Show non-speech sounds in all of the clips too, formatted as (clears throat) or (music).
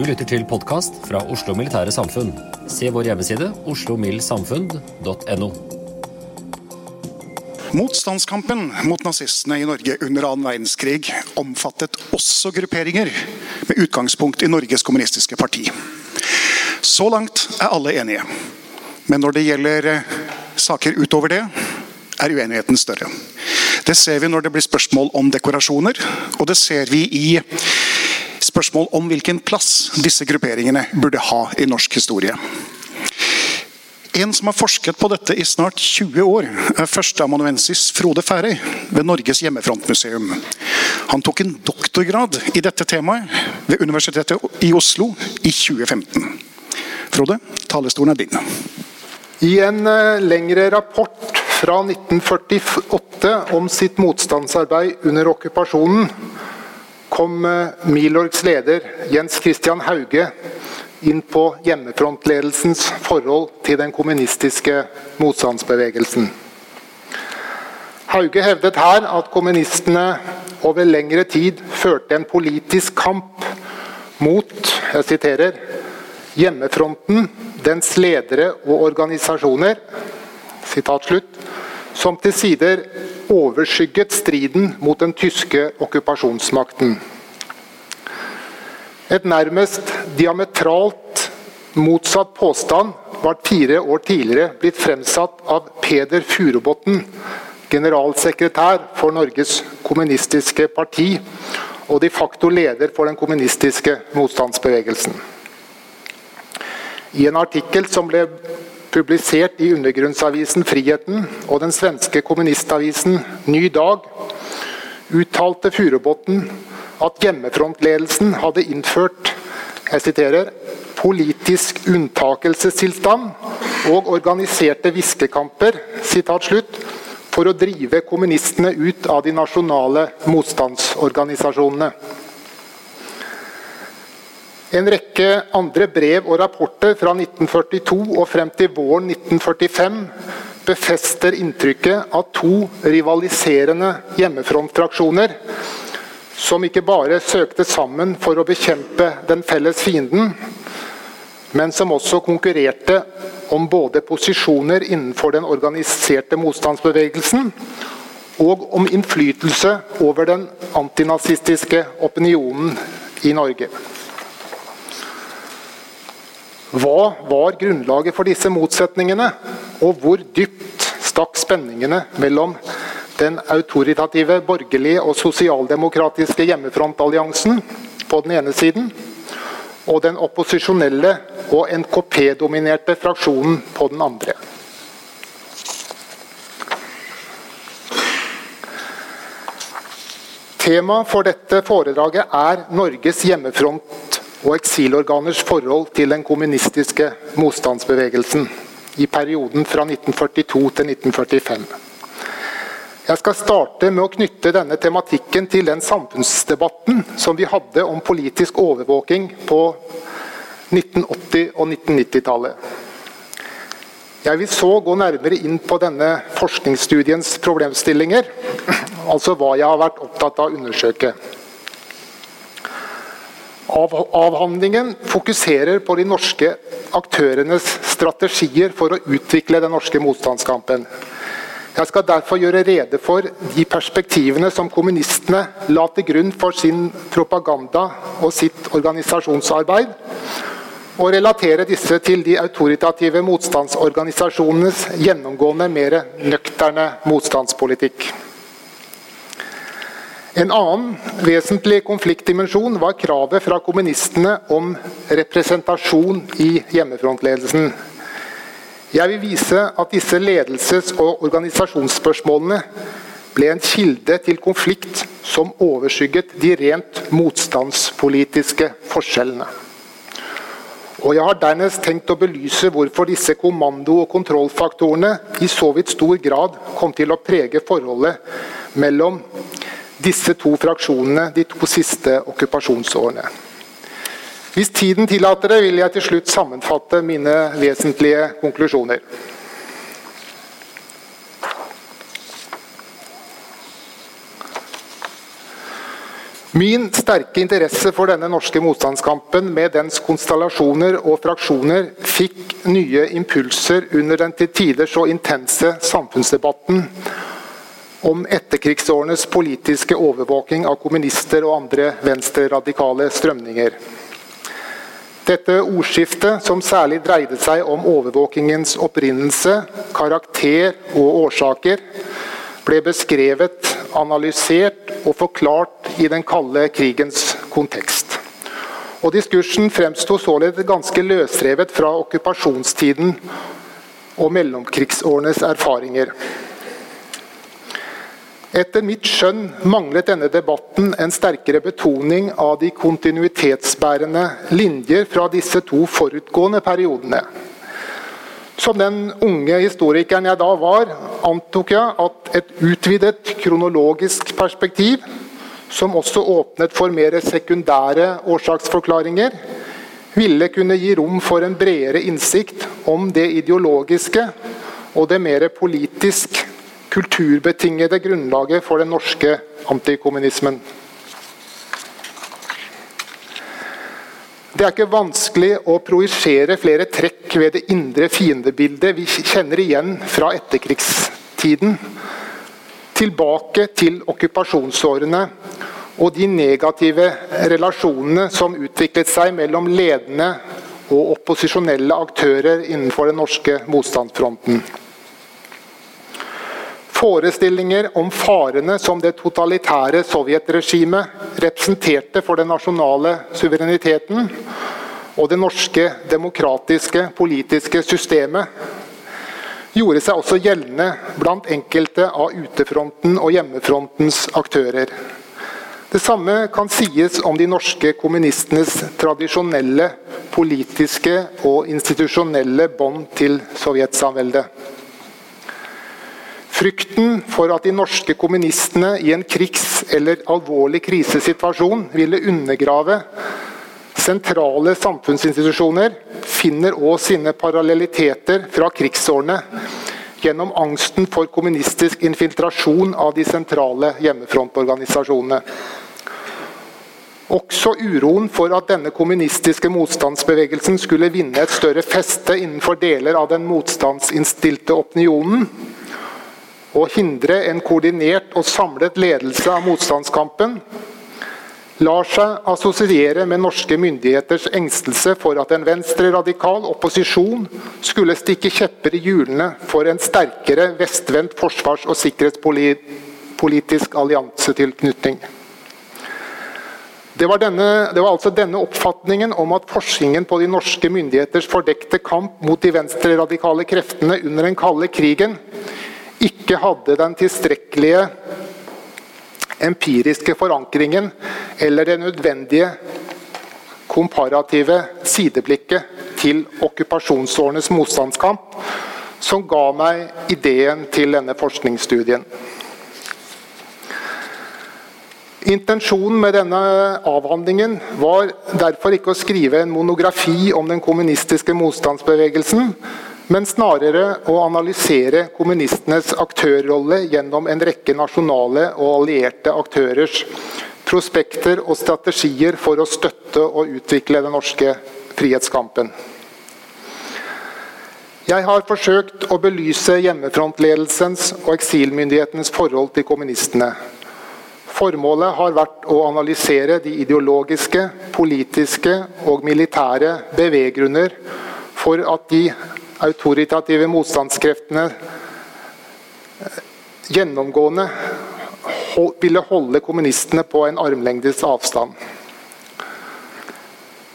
Du lytter til podkast fra Oslo Militære Samfunn. Se vår hjemmeside oslomildsamfunn.no. Motstandskampen mot nazistene i Norge under annen verdenskrig omfattet også grupperinger med utgangspunkt i Norges kommunistiske parti. Så langt er alle enige. Men når det gjelder eh, saker utover det, er uenigheten større. Det ser vi når det blir spørsmål om dekorasjoner, og det ser vi i spørsmål om hvilken plass disse grupperingene burde ha i norsk historie. En som har forsket på dette i snart 20 år, er førsteamanuensis Frode Færøy ved Norges hjemmefrontmuseum. Han tok en doktorgrad i dette temaet ved Universitetet i Oslo i 2015. Frode, talestolen er din. I en eh, lengre rapport fra 1948 om sitt motstandsarbeid under okkupasjonen kom eh, Milorgs leder Jens Christian Hauge inn på hjemmefrontledelsens forhold til den kommunistiske motstandsbevegelsen. Hauge hevdet her at kommunistene over lengre tid førte en politisk kamp mot jeg siterer, hjemmefronten, dens ledere og organisasjoner, slutt, som til sider overskygget striden mot den tyske okkupasjonsmakten. Et nærmest diametralt motsatt påstand var fire år tidligere blitt fremsatt av Peder Furubotn, generalsekretær for Norges kommunistiske parti og de facto leder for den kommunistiske motstandsbevegelsen. I en artikkel som ble publisert i undergrunnsavisen Friheten og den svenske kommunistavisen Ny Dag, uttalte Furubotn at hjemmefrontledelsen hadde innført jeg siterer, politisk unntakelsestilstand og organiserte viskekamper for å drive kommunistene ut av de nasjonale motstandsorganisasjonene. En rekke andre brev og rapporter fra 1942 og frem til våren 1945 befester inntrykket av to rivaliserende hjemmefrontfraksjoner som ikke bare søkte sammen for å bekjempe den felles fienden, men som også konkurrerte om både posisjoner innenfor den organiserte motstandsbevegelsen og om innflytelse over den antinazistiske opinionen i Norge. Hva var grunnlaget for disse motsetningene, og hvor dypt stakk spenningene mellom den autoritative borgerlige og sosialdemokratiske hjemmefrontalliansen på den ene siden, og den opposisjonelle og NKP-dominerte fraksjonen på den andre. Tema for dette foredraget er Norges hjemmefront og eksilorganers forhold til den kommunistiske motstandsbevegelsen i perioden fra 1942 til 1945. Jeg skal starte med å knytte denne tematikken til den samfunnsdebatten som vi hadde om politisk overvåking på 1980- og 1990-tallet. Jeg vil så gå nærmere inn på denne forskningsstudiens problemstillinger, (clears throat) altså hva jeg har vært opptatt av å undersøke. avhandlingen fokuserer på de norske aktørenes strategier for å utvikle den norske motstandskampen. Jeg skal derfor gjøre rede for de perspektivene som kommunistene la til grunn for sin propaganda og sitt organisasjonsarbeid, og relatere disse til de autoritative motstandsorganisasjonenes gjennomgående mer nøkterne motstandspolitikk. En annen vesentlig konfliktdimensjon var kravet fra kommunistene om representasjon i hjemmefrontledelsen. Jeg vil vise at disse ledelses- og organisasjonsspørsmålene ble en kilde til konflikt som overskygget de rent motstandspolitiske forskjellene. Og Jeg har dernest tenkt å belyse hvorfor disse kommando- og kontrollfaktorene i så vidt stor grad kom til å prege forholdet mellom disse to fraksjonene de to siste okkupasjonsårene. Hvis tiden tillater det, vil jeg til slutt sammenfatte mine vesentlige konklusjoner. Min sterke interesse for denne norske motstandskampen med dens konstellasjoner og fraksjoner fikk nye impulser under den til tider så intense samfunnsdebatten om etterkrigsårenes politiske overvåking av kommunister og andre venstreradikale strømninger. Dette ordskiftet, som særlig dreide seg om overvåkingens opprinnelse, karakter og årsaker, ble beskrevet, analysert og forklart i den kalde krigens kontekst. Og Diskursen fremsto således ganske løsrevet fra okkupasjonstiden og mellomkrigsårenes erfaringer. Etter mitt skjønn manglet denne debatten en sterkere betoning av de kontinuitetsbærende linjer fra disse to forutgående periodene. Som den unge historikeren jeg da var, antok jeg at et utvidet kronologisk perspektiv, som også åpnet for mer sekundære årsaksforklaringer, ville kunne gi rom for en bredere innsikt om det ideologiske og det mer politisk kulturbetingede grunnlaget for den norske antikommunismen. Det er ikke vanskelig å projisere flere trekk ved det indre fiendebildet vi kjenner igjen fra etterkrigstiden, tilbake til okkupasjonsårene og de negative relasjonene som utviklet seg mellom ledende og opposisjonelle aktører innenfor den norske motstandsfronten. Forestillinger om farene som det totalitære sovjetregimet representerte for den nasjonale suvereniteten og det norske demokratiske politiske systemet, gjorde seg også gjeldende blant enkelte av utefronten og hjemmefrontens aktører. Det samme kan sies om de norske kommunistenes tradisjonelle politiske og institusjonelle bånd til sovjetsamveldet. Frykten for at de norske kommunistene i en krigs- eller alvorlig krisesituasjon ville undergrave sentrale samfunnsinstitusjoner, finner òg sine parallelliteter fra krigsårene gjennom angsten for kommunistisk infiltrasjon av de sentrale hjemmefrontorganisasjonene. Også uroen for at denne kommunistiske motstandsbevegelsen skulle vinne et større feste innenfor deler av den motstandsinnstilte opinionen, å hindre en koordinert og samlet ledelse av motstandskampen lar seg assosiere med norske myndigheters engstelse for at en venstreradikal opposisjon skulle stikke kjepper i hjulene for en sterkere vestvendt forsvars- og sikkerhetspolitisk alliansetilknytning. Det var, denne, det var, altså denne oppfatningen om at forskningen på de norske myndigheters fordekte kamp mot de venstreradikale kreftene under den kalde krigen ikke hadde den tilstrekkelige empiriske forankringen eller det nødvendige komparative sideblikket til okkupasjonsårenes motstandskamp som ga meg ideen til denne forskningsstudien. Intensjonen med denne avhandlingen var derfor ikke å skrive en monografi om den kommunistiske motstandsbevegelsen, men snarere å analysere kommunistenes aktørrolle gjennom en rekke nasjonale og allierte aktørers prospekter og strategier for å støtte og utvikle den norske frihetskampen. Jeg har forsøkt å belyse hjemmefrontledelsens og eksilmyndighetenes forhold til kommunistene. Formålet har vært å analysere de ideologiske, politiske og militære beveggrunner for at de autoritative motstandskreftene eh, gjennomgående ville holde kommunistene på en armlengdes avstand.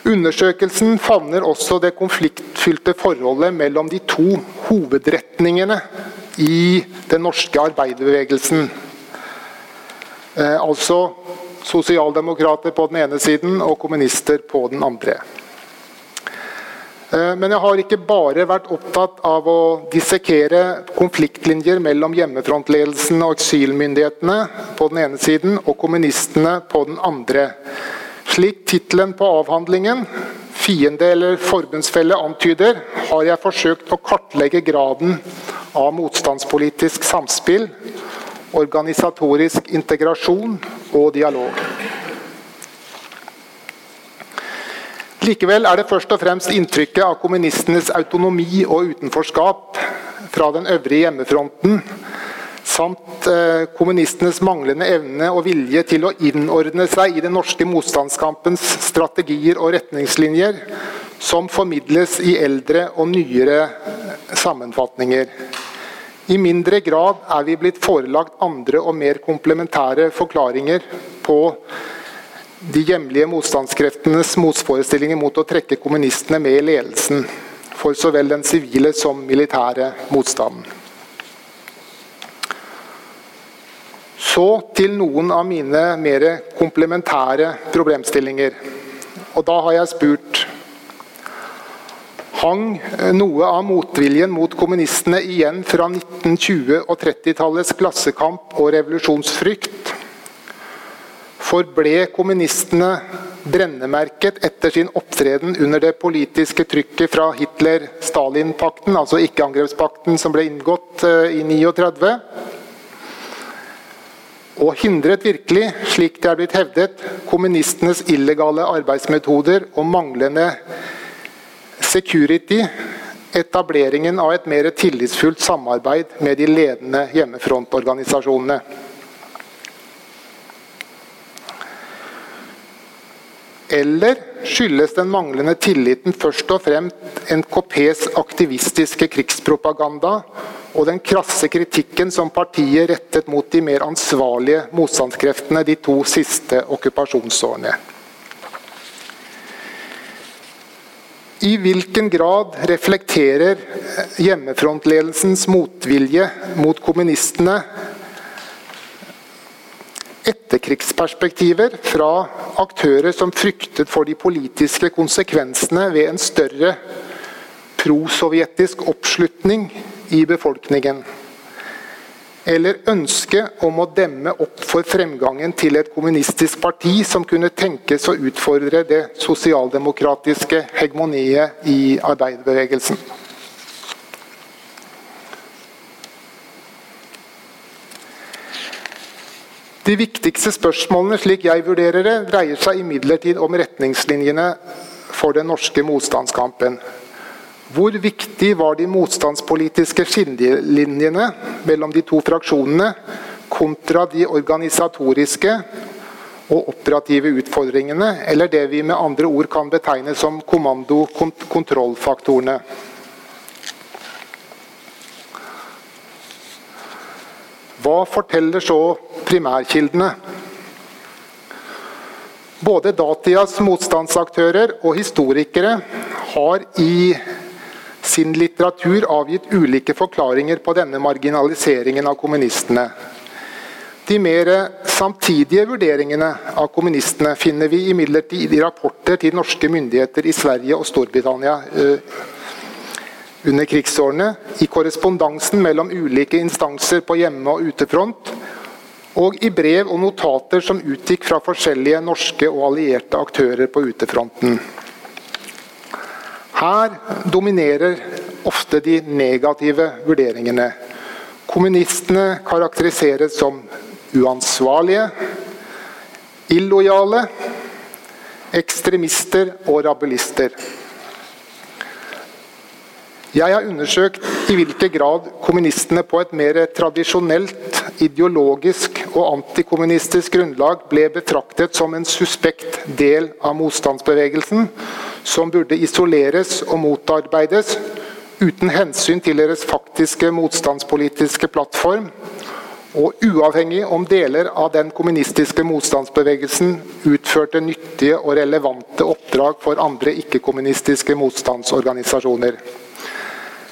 Undersøkelsen favner også det konfliktfylte forholdet mellom de to hovedretningene i den norske arbeiderbevegelsen. Eh, altså sosialdemokrater på den ene siden og kommunister på den andre. Eh, men jeg har ikke bare vært opptatt av å dissekere konfliktlinjer mellom hjemmefrontledelsen og eksilmyndighetene på den ene siden og kommunistene på den andre. Slik tittelen på avhandlingen, 'Fiende eller forbundsfelle', antyder, har jeg forsøkt å kartlegge graden av motstandspolitisk samspill, organisatorisk integrasjon og dialog. Likevel er det først og fremst inntrykket av kommunistenes autonomi og utenforskap fra den øvrige hjemmefronten samt eh, kommunistenes manglende evne og vilje til å innordne seg i den norske motstandskampens strategier og retningslinjer, som formidles i eldre og nyere sammenfatninger. I mindre grad er vi blitt forelagt andre og mer komplementære forklaringer på de hjemlige motstandskreftenes motforestillinger mot å trekke kommunistene med i ledelsen for så vel den sivile som militære motstanden. Så til noen av mine mer komplementære problemstillinger. Og da har jeg spurt Hang noe av motviljen mot kommunistene igjen fra 1920- og 30-tallets klassekamp og revolusjonsfrykt? Forble kommunistene brennemerket etter sin opptreden under det politiske trykket fra Hitler-Stalin-pakten, altså ikke-angrepspakten som ble inngått eh, i 39? og hindret virkelig, slik det er blitt hevdet, kommunistenes illegale arbeidsmetoder og manglende security etableringen av et mer tillitsfullt samarbeid med de ledende hjemmefrontorganisasjonene. Eller skyldes den manglende tilliten først og fremst NKPs aktivistiske krigspropaganda og den krasse kritikken som partiet rettet mot de mer ansvarlige motstandskreftene de to siste okkupasjonsårene. I hvilken grad reflekterer hjemmefrontledelsens motvilje mot kommunistene etterkrigsperspektiver fra aktører som fryktet for de politiske konsekvensene ved en større prosovjetisk oppslutning i befolkningen. Eller ønsket om å demme opp for fremgangen til et kommunistisk parti som kunne tenkes å utfordre det sosialdemokratiske hegemoniet i arbeiderbevegelsen. De viktigste spørsmålene slik jeg vurderer det, dreier seg imidlertid om retningslinjene for den norske motstandskampen. Hvor viktig var de motstandspolitiske skillelinjene mellom de to fraksjonene kontra de organisatoriske og operative utfordringene, eller det vi med andre ord kan betegne som kommando-kontrollfaktorene? Hva forteller så primærkildene? Både datidas motstandsaktører og historikere har i sin litteratur avgitt ulike forklaringer på denne marginaliseringen av kommunistene. De mer samtidige vurderingene av kommunistene finner vi imidlertid i rapporter til norske myndigheter i Sverige og Storbritannia eh, under krigsårene, i korrespondansen mellom ulike instanser på hjemme- og utefront, og i brev og notater som utgikk fra forskjellige norske og allierte aktører på utefronten. Her dominerer ofte de negative vurderingene. Kommunistene karakteriseres som uansvarlige, illojale, ekstremister og rabelister. Jeg har undersøkt i hvilken grad kommunistene på et mer tradisjonelt, ideologisk og antikommunistisk grunnlag ble betraktet som en suspekt del av motstandsbevegelsen, som burde isoleres og motarbeides uten hensyn til deres faktiske motstandspolitiske plattform, og uavhengig om deler av den kommunistiske motstandsbevegelsen utførte nyttige og relevante oppdrag for andre ikke-kommunistiske motstandsorganisasjoner.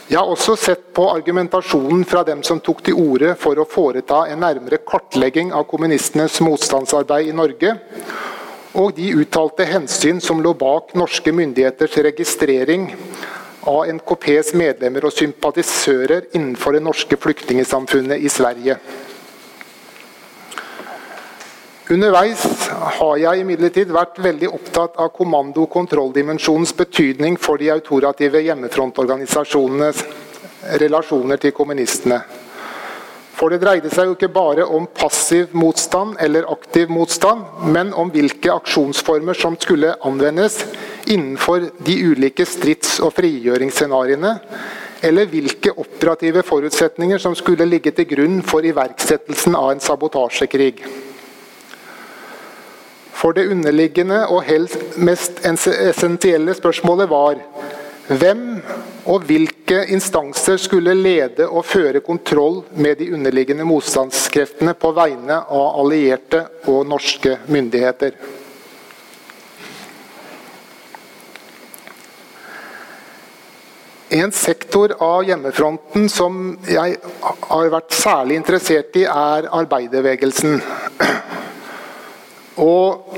Jeg har også sett på argumentasjonen fra dem som tok til orde for å foreta en nærmere kartlegging av kommunistenes motstandsarbeid i Norge, og de uttalte hensyn som lå bak norske myndigheters registrering av NKPs medlemmer og sympatisører innenfor det norske flyktningsamfunnet i Sverige. Underveis har jeg imidlertid vært veldig opptatt av kommando- og kontrolldimensjonens betydning for de autorative hjemmefrontorganisasjonenes relasjoner til kommunistene. For det dreide seg jo ikke bare om passiv motstand eller aktiv motstand, men om hvilke aksjonsformer som skulle anvendes innenfor de ulike strids- og frigjøringsscenarioene, eller hvilke operative forutsetninger som skulle ligge til grunn for iverksettelsen av en sabotasjekrig. For det underliggende og helst mest essensielle spørsmålet var hvem og hvilke instanser skulle lede og føre kontroll med de underliggende motstandskreftene på vegne av allierte og norske myndigheter. En sektor av hjemmefronten som jeg har vært særlig interessert i, er arbeiderbevegelsen. Og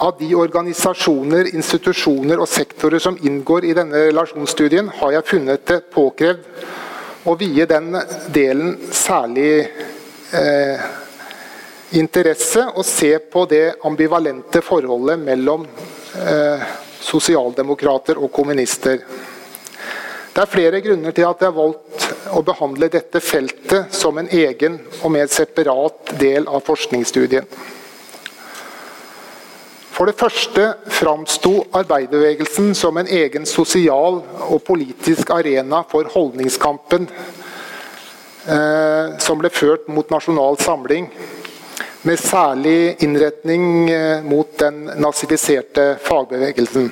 av de organisasjoner, institusjoner og sektorer som inngår i denne relasjonsstudien, har jeg funnet det påkrevd å vie den delen særlig eh, interesse og se på det ambivalente forholdet mellom eh, sosialdemokrater og kommunister. Det er flere grunner til at jeg har valgt å behandle dette feltet som en egen og mer separat del av forskningsstudien. For det første framsto arbeiderbevegelsen som en egen sosial og politisk arena for holdningskampen eh, som ble ført mot Nasjonal Samling, med særlig innretning eh, mot den nazifiserte fagbevegelsen.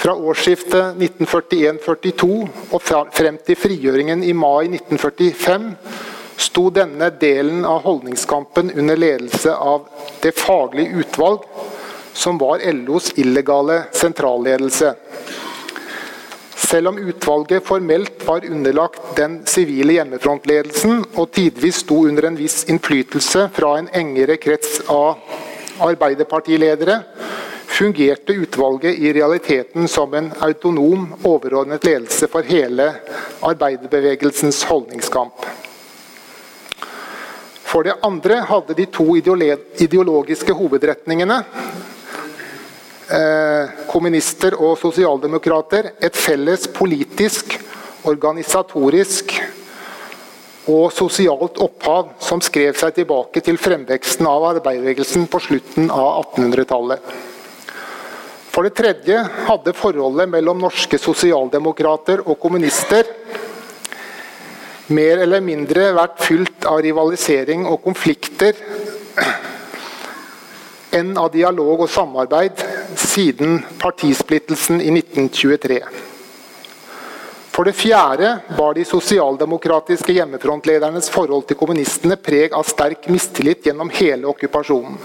Fra årsskiftet 1941-42 og frem til frigjøringen i mai 1945 sto denne delen av holdningskampen under ledelse av Det faglige utvalg, som var LOs illegale sentralledelse. Selv om utvalget formelt var underlagt den sivile hjemmefrontledelsen og tidvis sto under en viss innflytelse fra en engere krets av arbeiderpartiledere, fungerte utvalget i realiteten som en autonom, overordnet ledelse for hele arbeiderbevegelsens holdningskamp. For det andre hadde de to ideologiske hovedretningene kommunister og sosialdemokrater et felles politisk, organisatorisk og sosialt opphav som skrev seg tilbake til fremveksten av arbeiderbevegelsen på slutten av 1800-tallet. For det tredje hadde forholdet mellom norske sosialdemokrater og kommunister mer eller mindre vært fylt av rivalisering og konflikter enn av dialog og samarbeid siden partisplittelsen i 1923. For det fjerde bar de sosialdemokratiske hjemmefrontledernes forhold til kommunistene preg av sterk mistillit gjennom hele okkupasjonen.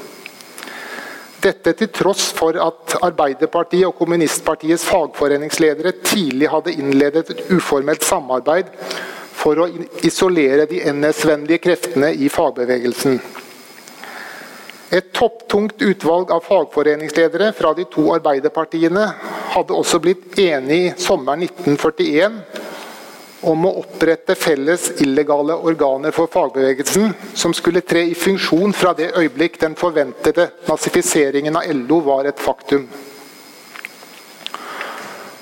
Dette til tross for at Arbeiderpartiet og kommunistpartiets fagforeningsledere tidlig hadde innledet et uformelt samarbeid for å isolere de NS-vennlige kreftene i fagbevegelsen. Et topptungt utvalg av fagforeningsledere fra de to arbeiderpartiene hadde også blitt enig sommeren 1941 om å opprette felles illegale organer for fagbevegelsen, som skulle tre i funksjon fra det øyeblikk den forventede nazifiseringen av LO var et faktum.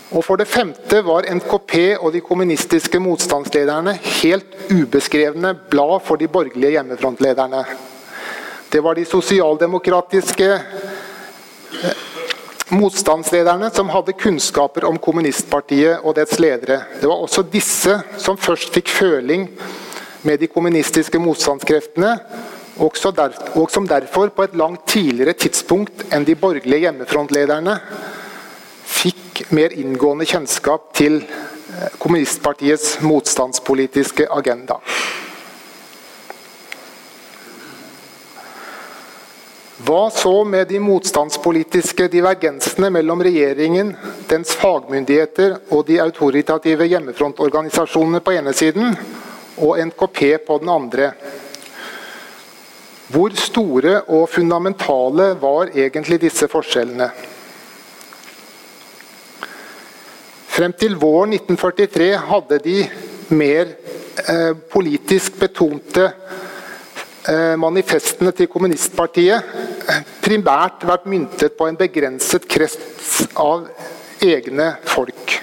Og For det femte var NKP og de kommunistiske motstandslederne helt ubeskrevne blad for de borgerlige hjemmefrontlederne. Det var de sosialdemokratiske eh, motstandslederne som hadde kunnskaper om kommunistpartiet og dets ledere. Det var også disse som først fikk føling med de kommunistiske motstandskreftene, og som derfor på et langt tidligere tidspunkt enn de borgerlige hjemmefrontlederne fikk mer inngående kjennskap til eh, kommunistpartiets motstandspolitiske agenda. Hva så med de motstandspolitiske divergensene mellom regjeringen, dens fagmyndigheter og de autoritative hjemmefrontorganisasjonene på ene siden, og NKP på den andre? Hvor store og fundamentale var egentlig disse forskjellene? Frem til våren 1943 hadde de mer eh, politisk betonte manifestene til kommunistpartiet primært vært myntet på en begrenset krets av egne folk.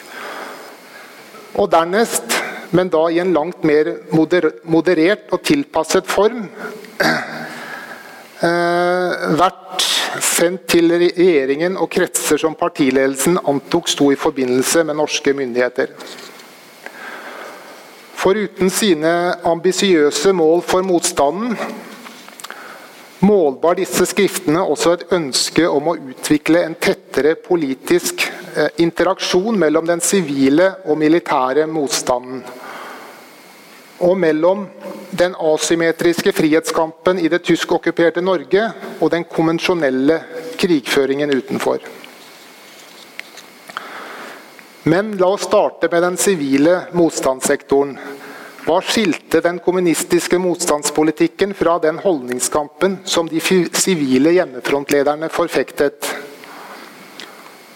Og dernest, men da i en langt mer moderert og tilpasset form, eh, vært sendt til regjeringen og kretser som partiledelsen antok sto i forbindelse med norske myndigheter. Foruten sine ambisiøse mål for motstanden målbar disse skriftene også et ønske om å utvikle en tettere politisk eh, interaksjon mellom den sivile og militære motstanden. Og mellom den asymmetriske frihetskampen i det tyskokkuperte Norge og den konvensjonelle krigføringen utenfor. Men la oss starte med den sivile motstandssektoren. Hva skilte den kommunistiske motstandspolitikken fra den holdningskampen som de sivile hjemmefrontlederne forfektet?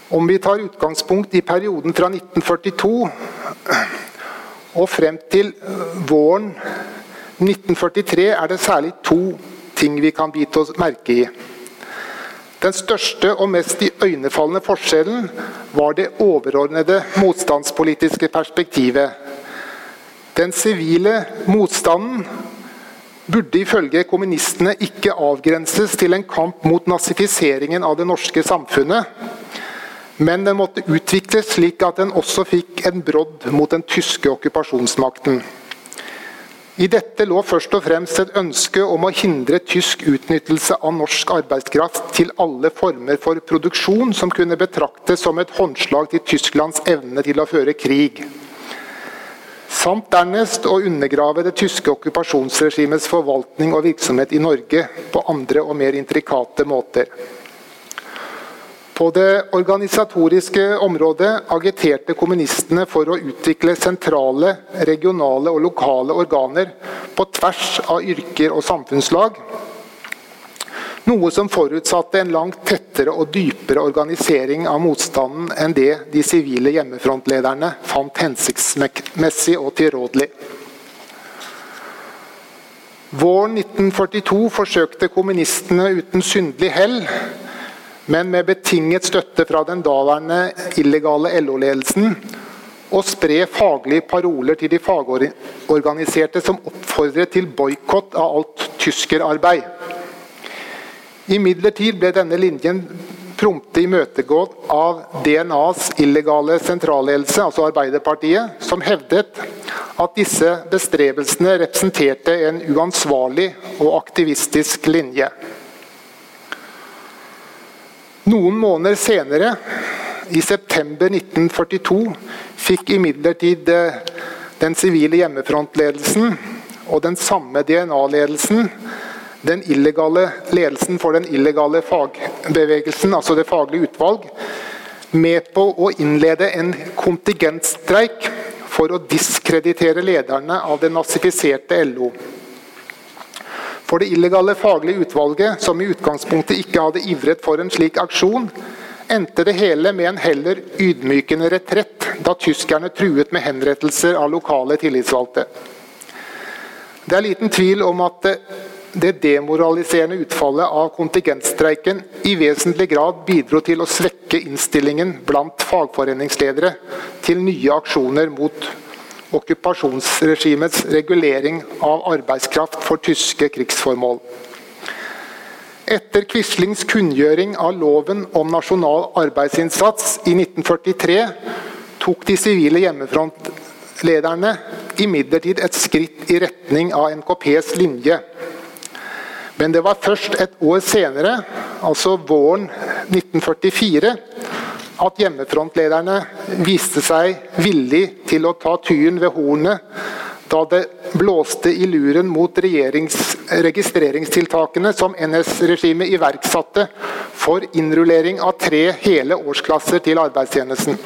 Om vi tar utgangspunkt i perioden fra 1942 og frem til våren 1943, er det særlig to ting vi kan bite oss merke i. Den største og mest iøynefallende forskjellen var det overordnede motstandspolitiske perspektivet den sivile motstanden burde ifølge kommunistene ikke avgrenses til en kamp mot nazifiseringen av det norske samfunnet, men den måtte utvikles slik at den også fikk en brodd mot den tyske okkupasjonsmakten. I dette lå først og fremst et ønske om å hindre tysk utnyttelse av norsk arbeidskraft til alle former for produksjon som kunne betraktes som et håndslag til Tysklands evne til å føre krig samt dernest å undergrave det tyske okkupasjonsregimets forvaltning og virksomhet i Norge på andre og mer intrikate måter. På det organisatoriske området agiterte kommunistene for å utvikle sentrale, regionale og lokale organer på tvers av yrker og samfunnslag, noe som forutsatte en langt tettere og dypere organisering av motstanden enn det de sivile hjemmefrontlederne fant hensiktsmessig og tilrådelig. Våren 1942 forsøkte kommunistene uten syndelig hell, men med betinget støtte fra den daværende illegale LO-ledelsen, å spre faglige paroler til de fagorganiserte som oppfordret til boikott av alt tyskerarbeid. Imidlertid ble denne linjen prompte imøtegått av DNAs illegale sentralledelse, altså Arbeiderpartiet, som hevdet at disse bestrebelsene representerte en uansvarlig og aktivistisk linje. Noen måneder senere, i september 1942, fikk imidlertid eh, den sivile hjemmefrontledelsen og den samme DNA-ledelsen den illegale ledelsen for den illegale fagbevegelsen, altså det faglige utvalg, med på å innlede en kontingentstreik for å diskreditere lederne av det nazifiserte LO. For det illegale faglige utvalget, som i utgangspunktet ikke hadde ivret for en slik aksjon, endte det hele med en heller ydmykende retrett da tyskerne truet med henrettelser av lokale tillitsvalgte. Det er liten tvil om at det demoraliserende utfallet av kontingentstreiken i vesentlig grad bidro til å svekke innstillingen blant fagforeningsledere til nye aksjoner mot okkupasjonsregimets regulering av arbeidskraft for tyske krigsformål. Etter Quislings kunngjøring av loven om nasjonal arbeidsinnsats i 1943 tok de sivile hjemmefrontlederne imidlertid et skritt i retning av NKPs linje. Men det var først et år senere, altså våren 1944, at hjemmefrontlederne viste seg villig til å ta tyren ved hornet da det blåste i luren mot registreringstiltakene som NS-regimet iverksatte for innrullering av tre hele årsklasser til arbeidstjenesten.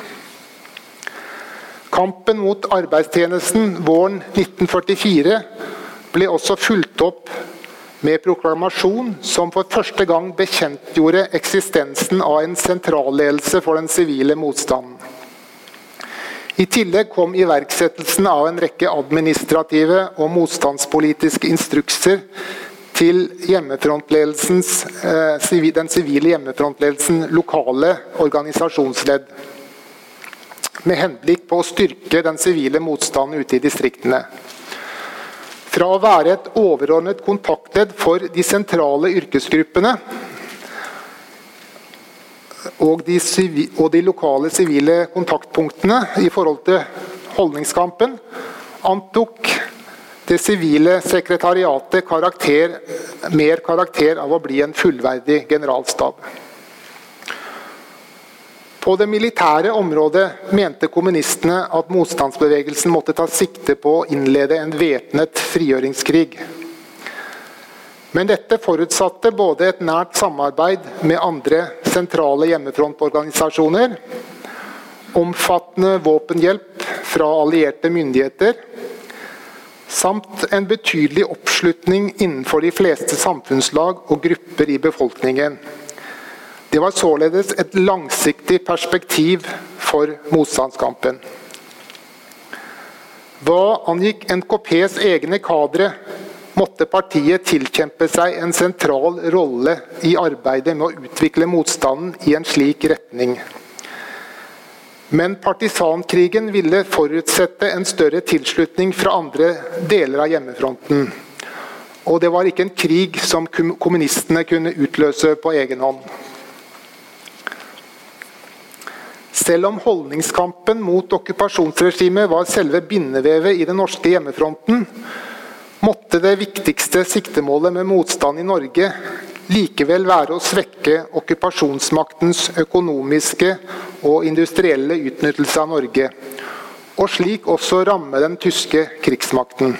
Kampen mot arbeidstjenesten våren 1944 ble også fulgt opp med proklamasjon som for første gang bekjentgjorde eksistensen av en sentralledelse for den sivile motstanden. I tillegg kom iverksettelsen av en rekke administrative og motstandspolitiske instrukser til eh, den sivile hjemmefrontledelsen lokale organisasjonsledd. Med henblikk på å styrke den sivile motstanden ute i distriktene. Fra å være et overordnet kontaktledd for de sentrale yrkesgruppene og de, og de lokale sivile kontaktpunktene i forhold til holdningskampen, antok det sivile sekretariatet karakter, mer karakter av å bli en fullverdig generalstab. På det militære området mente kommunistene at motstandsbevegelsen måtte ta sikte på å innlede en væpnet frigjøringskrig. Men dette forutsatte både et nært samarbeid med andre sentrale hjemmefrontorganisasjoner, omfattende våpenhjelp fra allierte myndigheter, samt en betydelig oppslutning innenfor de fleste samfunnslag og grupper i befolkningen. Det var således et langsiktig perspektiv for motstandskampen. Hva angikk NKPs egne kadre, måtte partiet tilkjempe seg en sentral rolle i arbeidet med å utvikle motstanden i en slik retning. Men partisankrigen ville forutsette en større tilslutning fra andre deler av hjemmefronten. Og det var ikke en krig som kommunistene kunne utløse på egen hånd. Selv om holdningskampen mot okkupasjonsregimet var selve bindevevet i den norske hjemmefronten, måtte det viktigste siktemålet med motstand i Norge likevel være å svekke okkupasjonsmaktens økonomiske og industrielle utnyttelse av Norge, og slik også ramme den tyske krigsmakten.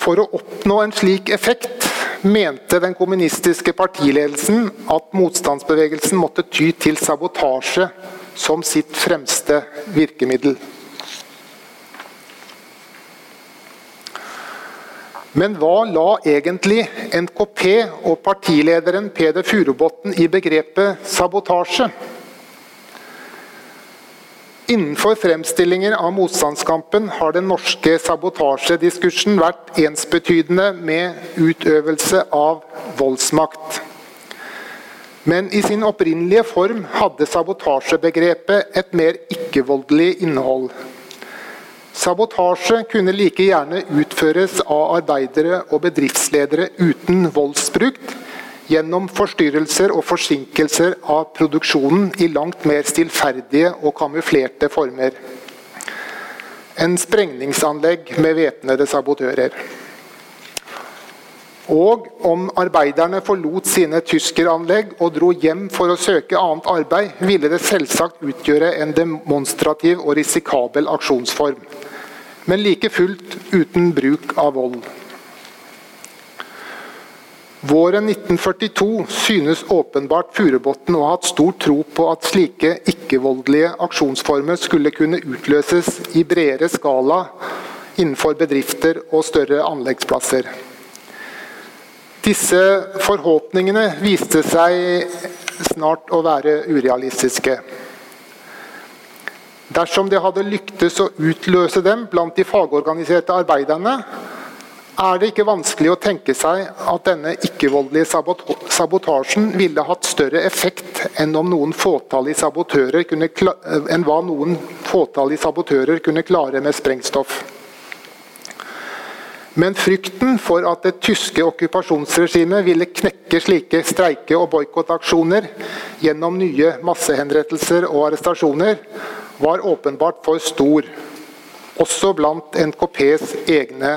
For å oppnå en slik effekt mente den kommunistiske partiledelsen at motstandsbevegelsen måtte ty til sabotasje som sitt fremste virkemiddel. Men hva la egentlig NKP og partilederen Peder Furubotn i begrepet sabotasje? Innenfor fremstillinger av motstandskampen har den norske sabotasjediskursen vært ensbetydende med utøvelse av voldsmakt. Men i sin opprinnelige form hadde sabotasjebegrepet et mer ikke-voldelig innhold. Sabotasje kunne like gjerne utføres av arbeidere og bedriftsledere uten voldsbruk, gjennom forstyrrelser og forsinkelser av produksjonen i langt mer stillferdige og kamuflerte former. En sprengningsanlegg med væpnede sabotører. Og om arbeiderne forlot sine tyskeranlegg og dro hjem for å søke annet arbeid, ville det selvsagt utgjøre en demonstrativ og risikabel aksjonsform. Men like fullt uten bruk av vold. Våren 1942 synes åpenbart Furubotn å ha hatt stor tro på at slike ikke-voldelige aksjonsformer skulle kunne utløses i bredere skala innenfor bedrifter og større anleggsplasser. Disse forhåpningene viste seg snart å være urealistiske. Dersom det hadde lyktes å utløse dem blant de fagorganiserte arbeiderne, er det ikke vanskelig å tenke seg at denne ikke-voldelige sabotasjen ville hatt større effekt enn, noen enn hva noen fåtallige sabotører kunne klare med sprengstoff. Men frykten for at det tyske okkupasjonsregimet ville knekke slike streike- og boikottaksjoner gjennom nye massehenrettelser og arrestasjoner, var åpenbart for stor, også blant NKPs egne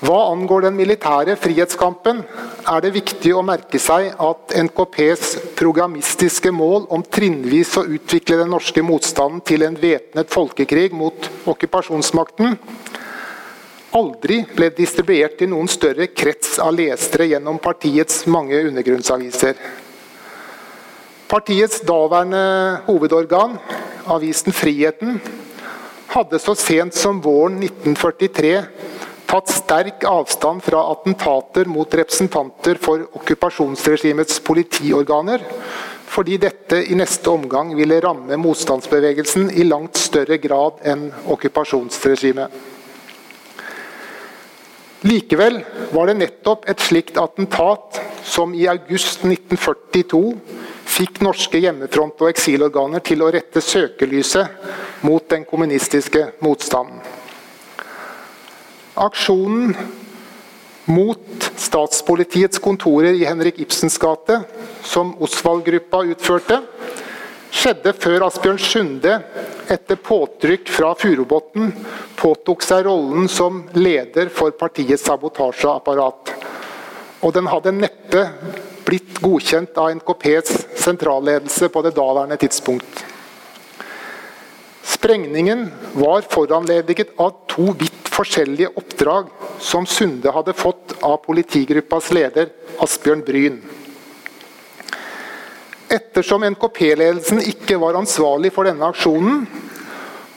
Hva angår den militære frihetskampen, er det viktig å merke seg at NKPs programmistiske mål om trinnvis å utvikle den norske motstanden til en væpnet folkekrig mot okkupasjonsmakten aldri ble distribuert til noen større krets av lesere gjennom partiets mange undergrunnsaviser. Partiets daværende hovedorgan, avisen Friheten, hadde så sent som våren 1943 tatt sterk avstand fra attentater mot representanter for okkupasjonsregimets politiorganer, fordi dette i neste omgang ville ramme motstandsbevegelsen i langt større grad enn okkupasjonsregimet. Likevel var det nettopp et slikt attentat som i august 1942 fikk norske hjemmefront- og eksilorganer til å rette søkelyset mot den kommunistiske motstanden. Aksjonen mot statspolitiets kontorer i Henrik Ibsens gate, som Osvald-gruppa utførte, skjedde før Asbjørn Sunde, etter påtrykk fra Furubotn, påtok seg rollen som leder for partiets sabotasjeapparat. Og den hadde neppe blitt godkjent av NKPs sentralledelse på det daværende tidspunkt. Sprengningen var foranlediget av to vidt forskjellige oppdrag som Sunde hadde fått av politigruppas leder Asbjørn Bryn. Ettersom NKP-ledelsen ikke var ansvarlig for denne aksjonen,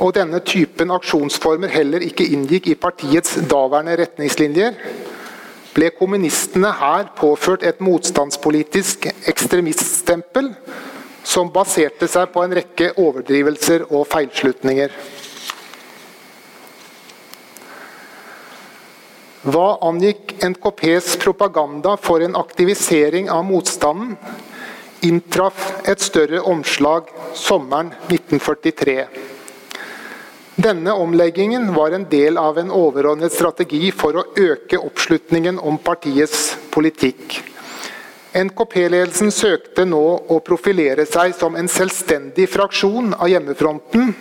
og denne typen aksjonsformer heller ikke inngikk i partiets daværende retningslinjer, ble kommunistene her påført et motstandspolitisk ekstremiststempel som baserte seg på en rekke overdrivelser og feilslutninger. Hva angikk NKPs propaganda for en aktivisering av motstanden, inntraff et større omslag sommeren 1943. Denne omleggingen var en del av en overordnet strategi for å øke oppslutningen om partiets politikk. NKP-ledelsen søkte nå å profilere seg som en selvstendig fraksjon av hjemmefronten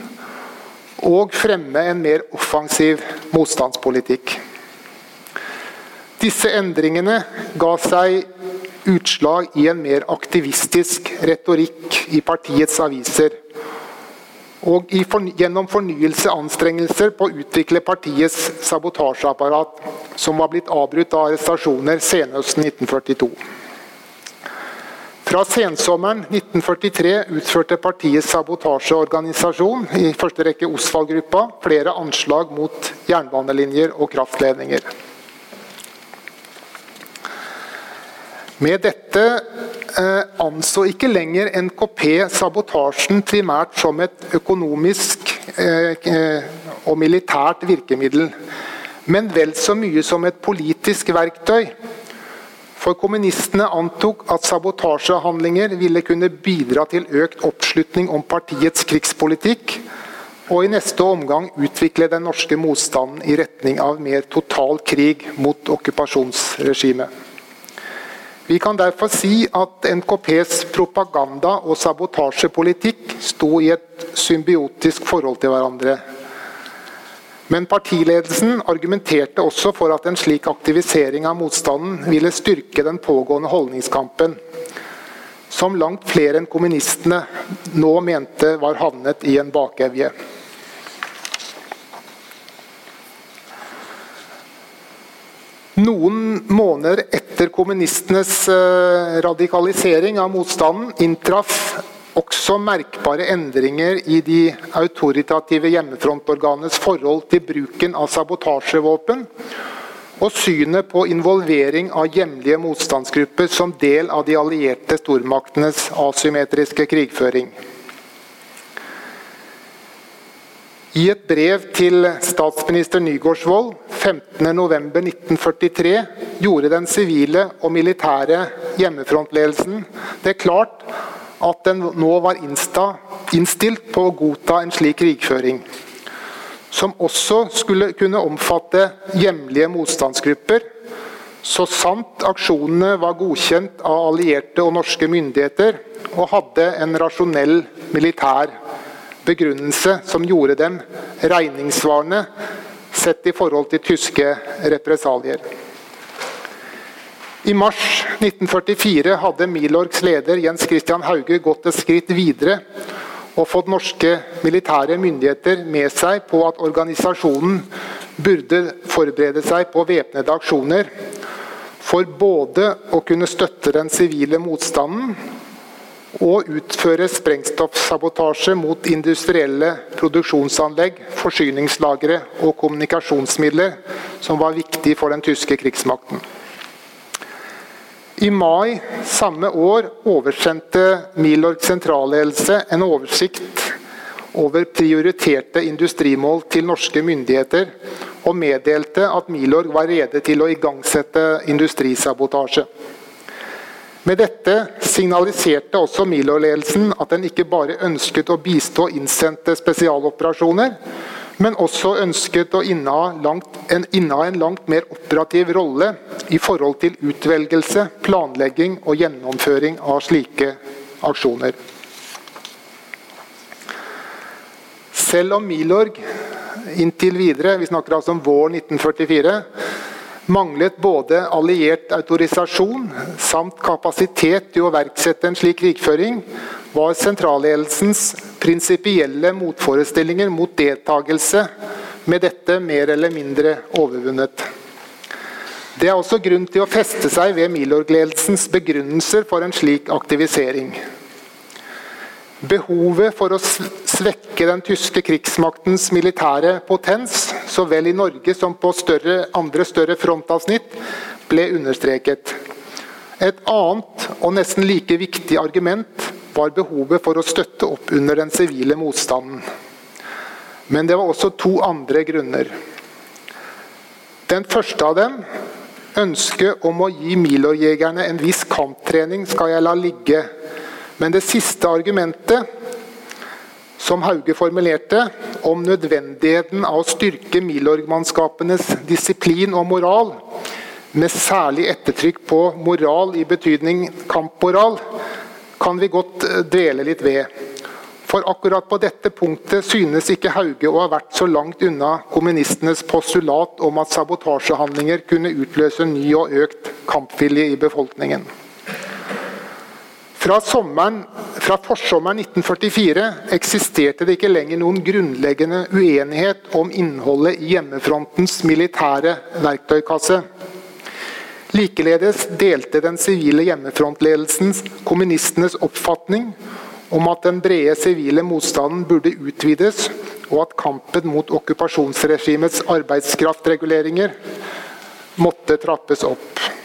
og fremme en mer offensiv motstandspolitikk. Disse endringene ga seg utslag i en mer aktivistisk retorikk i partiets aviser. Og for, gjennom fornyelse anstrengelser på å utvikle partiets sabotasjeapparat, som var blitt avbrutt av arrestasjoner senhøsten 1942. Fra sensommeren 1943 utførte partiets sabotasjeorganisasjon, i første rekke Osvald-gruppa, flere anslag mot jernbanelinjer og kraftledninger. Med dette eh, anså ikke lenger NKP sabotasjen primært som et økonomisk eh, og militært virkemiddel, men vel så mye som et politisk verktøy. For kommunistene antok at sabotasjehandlinger ville kunne bidra til økt oppslutning om partiets krigspolitikk, og i neste omgang utvikle den norske motstanden i retning av mer total krig mot okkupasjonsregimet. Vi kan derfor si at NKPs propaganda og sabotasjepolitikk sto i et symbiotisk forhold til hverandre. Men partiledelsen argumenterte også for at en slik aktivisering av motstanden ville styrke den pågående holdningskampen, som langt flere enn kommunistene nå mente var havnet i en bakevje. Noen måneder etter kommunistenes eh, radikalisering av motstanden inntraff også merkbare endringer i de autoritative hjemmefrontorganenes forhold til bruken av sabotasjevåpen og synet på involvering av hjemlige motstandsgrupper som del av de allierte stormaktenes asymmetriske krigføring. I et brev til statsminister Nygaardsvold 15.11.1943 gjorde den sivile og militære hjemmefrontledelsen det klart at den nå var innstilt på å godta en slik krigføring. Som også skulle kunne omfatte hjemlige motstandsgrupper, så sant aksjonene var godkjent av allierte og norske myndigheter og hadde en rasjonell militær begrunnelse som gjorde dem regningssvarende sett i forhold til tyske represalier. I mars 1944 hadde Milorgs leder Jens Christian Hauge gått et skritt videre og fått norske militære myndigheter med seg på at organisasjonen burde forberede seg på væpnede aksjoner for både å kunne støtte den sivile motstanden og utføre sprengstoffsabotasje mot industrielle produksjonsanlegg, forsyningslagre og kommunikasjonsmidler som var viktig for den tyske krigsmakten. I mai samme år oversendte Milorg sentralledelse en oversikt over prioriterte industrimål til norske myndigheter, og meddelte at Milorg var rede til å igangsette industrisabotasje. Med dette signaliserte også Milo-ledelsen at den ikke bare ønsket å bistå innsendte spesialoperasjoner, men også ønsket å inneha, langt, en, inneha en langt mer operativ rolle i forhold til utvelgelse, planlegging og gjennomføring av slike aksjoner. Selv om Milorg inntil videre, vi snakker altså om våren 1944, manglet både alliert autorisasjon samt kapasitet til å iverksette en slik krigføring, var sentralledelsens prinsipielle motforestillinger mot deltakelse med dette mer eller mindre overvunnet. Det er også grunn til å feste seg ved Milorg-ledelsens begrunnelser for en slik aktivisering. Behovet for å svekke den tyske krigsmaktens militære potens, så vel i Norge som på større, andre større frontavsnitt, ble understreket. Et annet og nesten like viktig argument var behovet for å støtte opp under den sivile motstanden. Men det var også to andre grunner. Den første av dem, ønsket om å gi Milorg-jegerne en viss kamptrening, skal jeg la ligge men det siste argumentet som Hauge formulerte, om nødvendigheten av å styrke Milorg-mannskapenes disiplin og moral, med særlig ettertrykk på moral i betydning kampmoral, kan vi godt eh, dvele litt ved. For akkurat på dette punktet synes ikke Hauge å ha vært så langt unna kommunistenes postulat om at sabotasjehandlinger kunne utløse ny og økt kampvilje i befolkningen. Fra, sommeren, fra forsommeren 1944 eksisterte det ikke lenger noen grunnleggende uenighet om innholdet i hjemmefrontens militære verktøykasse. Likeledes delte den sivile hjemmefrontledelsen kommunistenes oppfatning om at den brede sivile motstanden burde utvides, og at kampen mot okkupasjonsregimets arbeidskraftreguleringer måtte trappes opp.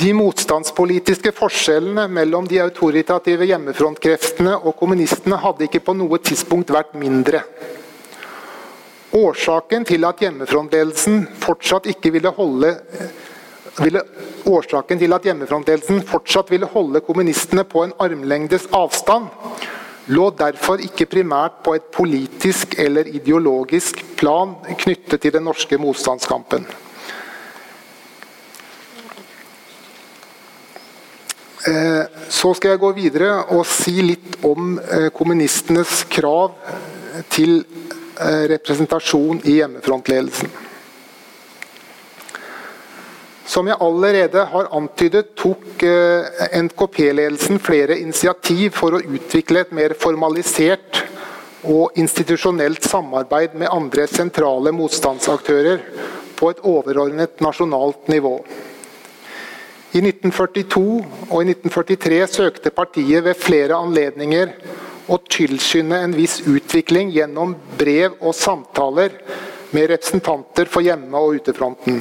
De motstandspolitiske forskjellene mellom de autoritative hjemmefrontkreftene og kommunistene hadde ikke på noe tidspunkt vært mindre. Årsaken til at hjemmefrontledelsen fortsatt ikke ville holde ville, årsaken til at hjemmefrontledelsen fortsatt ville holde kommunistene på en armlengdes avstand, lå derfor ikke primært på et politisk eller ideologisk plan knyttet til den norske motstandskampen. Så skal jeg gå videre og si litt om eh, kommunistenes krav til eh, representasjon i hjemmefrontledelsen. Som jeg allerede har antydet, tok NKP-ledelsen flere initiativ for å utvikle et mer formalisert og institusjonelt samarbeid med andre sentrale motstandsaktører på et overordnet nasjonalt nivå. I 1942 og i 1943 søkte partiet ved flere anledninger å tilskynde en viss utvikling gjennom brev og samtaler med representanter for hjemme- og utefronten.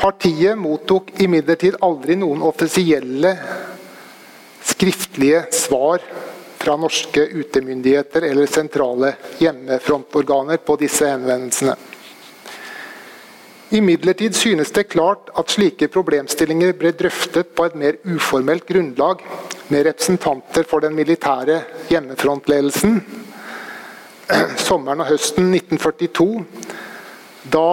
Partiet mottok imidlertid aldri noen offisielle skriftlige svar fra norske utemyndigheter eller sentrale hjemmefrontorganer på disse henvendelsene. Imidlertid synes det klart at slike problemstillinger ble drøftet på et mer uformelt grunnlag med representanter for den militære hjemmefrontledelsen sommeren og høsten 1942, da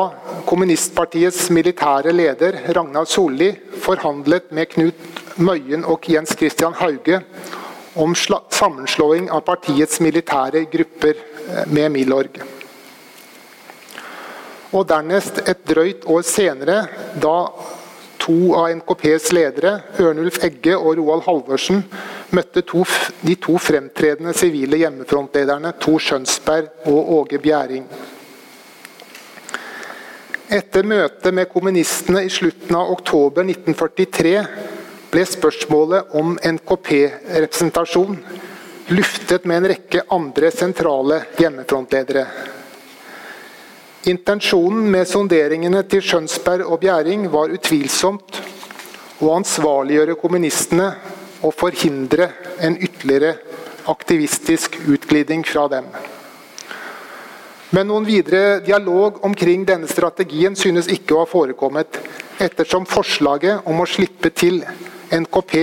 kommunistpartiets militære leder Ragnar Solli forhandlet med Knut Møyen og Jens Christian Hauge om sammenslåing av partiets militære grupper eh, med Milorg. Og dernest et drøyt år senere, da to av NKPs ledere, Ørnulf Egge og Roald Halvorsen, møtte to, de to fremtredende sivile hjemmefrontlederne Tor Skjønsberg og Åge Bjæring. Etter møtet med kommunistene i slutten av oktober 1943 ble spørsmålet om NKP-representasjon luftet med en rekke andre sentrale hjemmefrontledere. Intensjonen med sonderingene til Skjønsberg og Bjæring var utvilsomt å ansvarliggjøre kommunistene og forhindre en ytterligere aktivistisk utglidning fra dem. Men noen videre dialog omkring denne strategien synes ikke å ha forekommet, ettersom forslaget om å slippe til NKP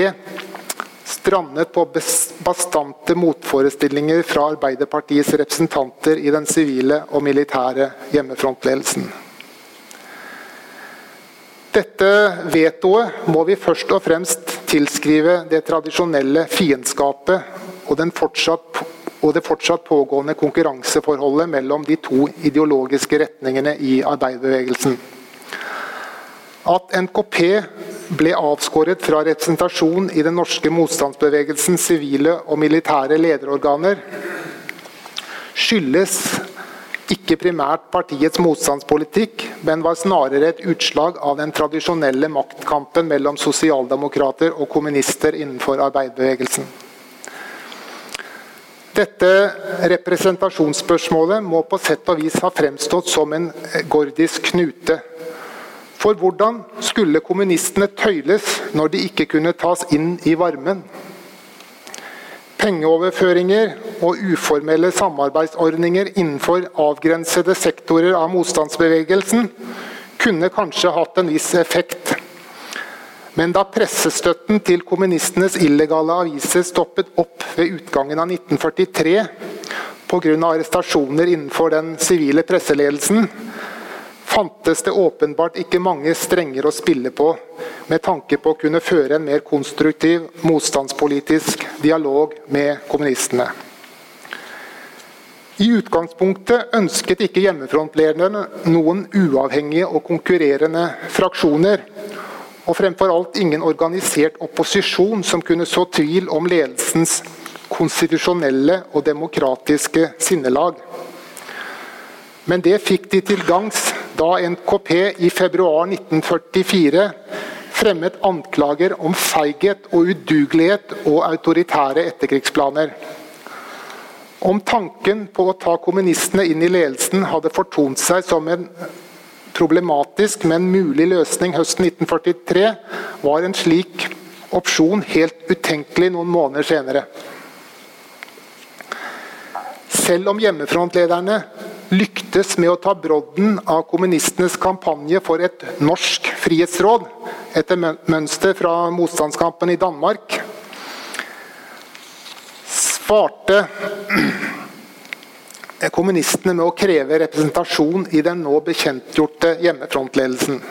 strandet på bastante motforestillinger fra Arbeiderpartiets representanter i den sivile og militære hjemmefrontledelsen. Dette vetoet må vi først og fremst tilskrive det tradisjonelle fiendskapet og, fortsatt, og det fortsatt pågående konkurranseforholdet mellom de to ideologiske retningene i arbeiderbevegelsen. At NKP ble avskåret fra representasjon i den norske motstandsbevegelsens sivile og militære lederorganer, skyldes ikke primært partiets motstandspolitikk, men var snarere et utslag av den tradisjonelle maktkampen mellom sosialdemokrater og kommunister innenfor arbeiderbevegelsen. Dette representasjonsspørsmålet må på sett og vis ha fremstått som en gordisk knute for hvordan skulle kommunistene tøyles når de ikke kunne tas inn i varmen? Pengeoverføringer og uformelle samarbeidsordninger innenfor avgrensede sektorer av motstandsbevegelsen kunne kanskje hatt en viss effekt. Men da pressestøtten til kommunistenes illegale aviser stoppet opp ved utgangen av 1943 pga. arrestasjoner innenfor den sivile presseledelsen, fantes det åpenbart ikke mange strenger å spille på med tanke på å kunne føre en mer konstruktiv motstandspolitisk dialog med kommunistene. I utgangspunktet ønsket ikke hjemmefrontlederne noen uavhengige og konkurrerende fraksjoner, og fremfor alt ingen organisert opposisjon som kunne så tvil om ledelsens konstitusjonelle og demokratiske sinnelag. Men det fikk de til gangs da NKP i februar 1944 fremmet anklager om feighet og udugelighet og autoritære etterkrigsplaner. Om tanken på å ta kommunistene inn i ledelsen hadde fortont seg som en problematisk, men mulig løsning høsten 1943, var en slik opsjon helt utenkelig noen måneder senere. Selv om hjemmefrontlederne lyktes med å ta brodden av kommunistenes kampanje for et norsk frihetsråd, etter mønster fra motstandskampen i Danmark, svarte kommunistene med å kreve representasjon i den nå bekjentgjorte hjemmefrontledelsen.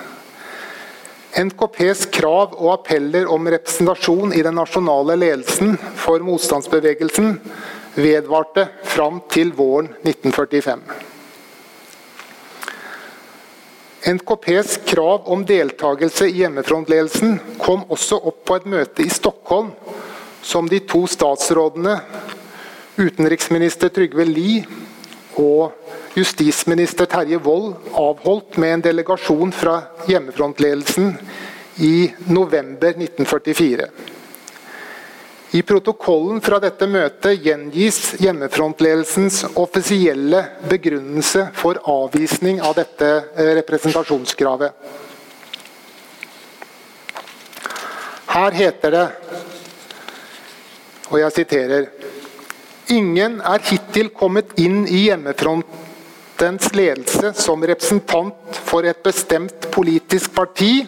NKPs krav og appeller om representasjon i den nasjonale ledelsen for motstandsbevegelsen vedvarte fram til våren 1945. NKPs krav om deltakelse i hjemmefrontledelsen kom også opp på et møte i Stockholm som de to statsrådene, utenriksminister Trygve Lie og justisminister Terje Wold, avholdt med en delegasjon fra hjemmefrontledelsen i november 1944. I protokollen fra dette møtet gjengis hjemmefrontledelsens offisielle begrunnelse for avvisning av dette eh, representasjonskravet. Her heter det, og jeg siterer Ingen er hittil kommet inn i hjemmefrontens ledelse som representant for et bestemt politisk parti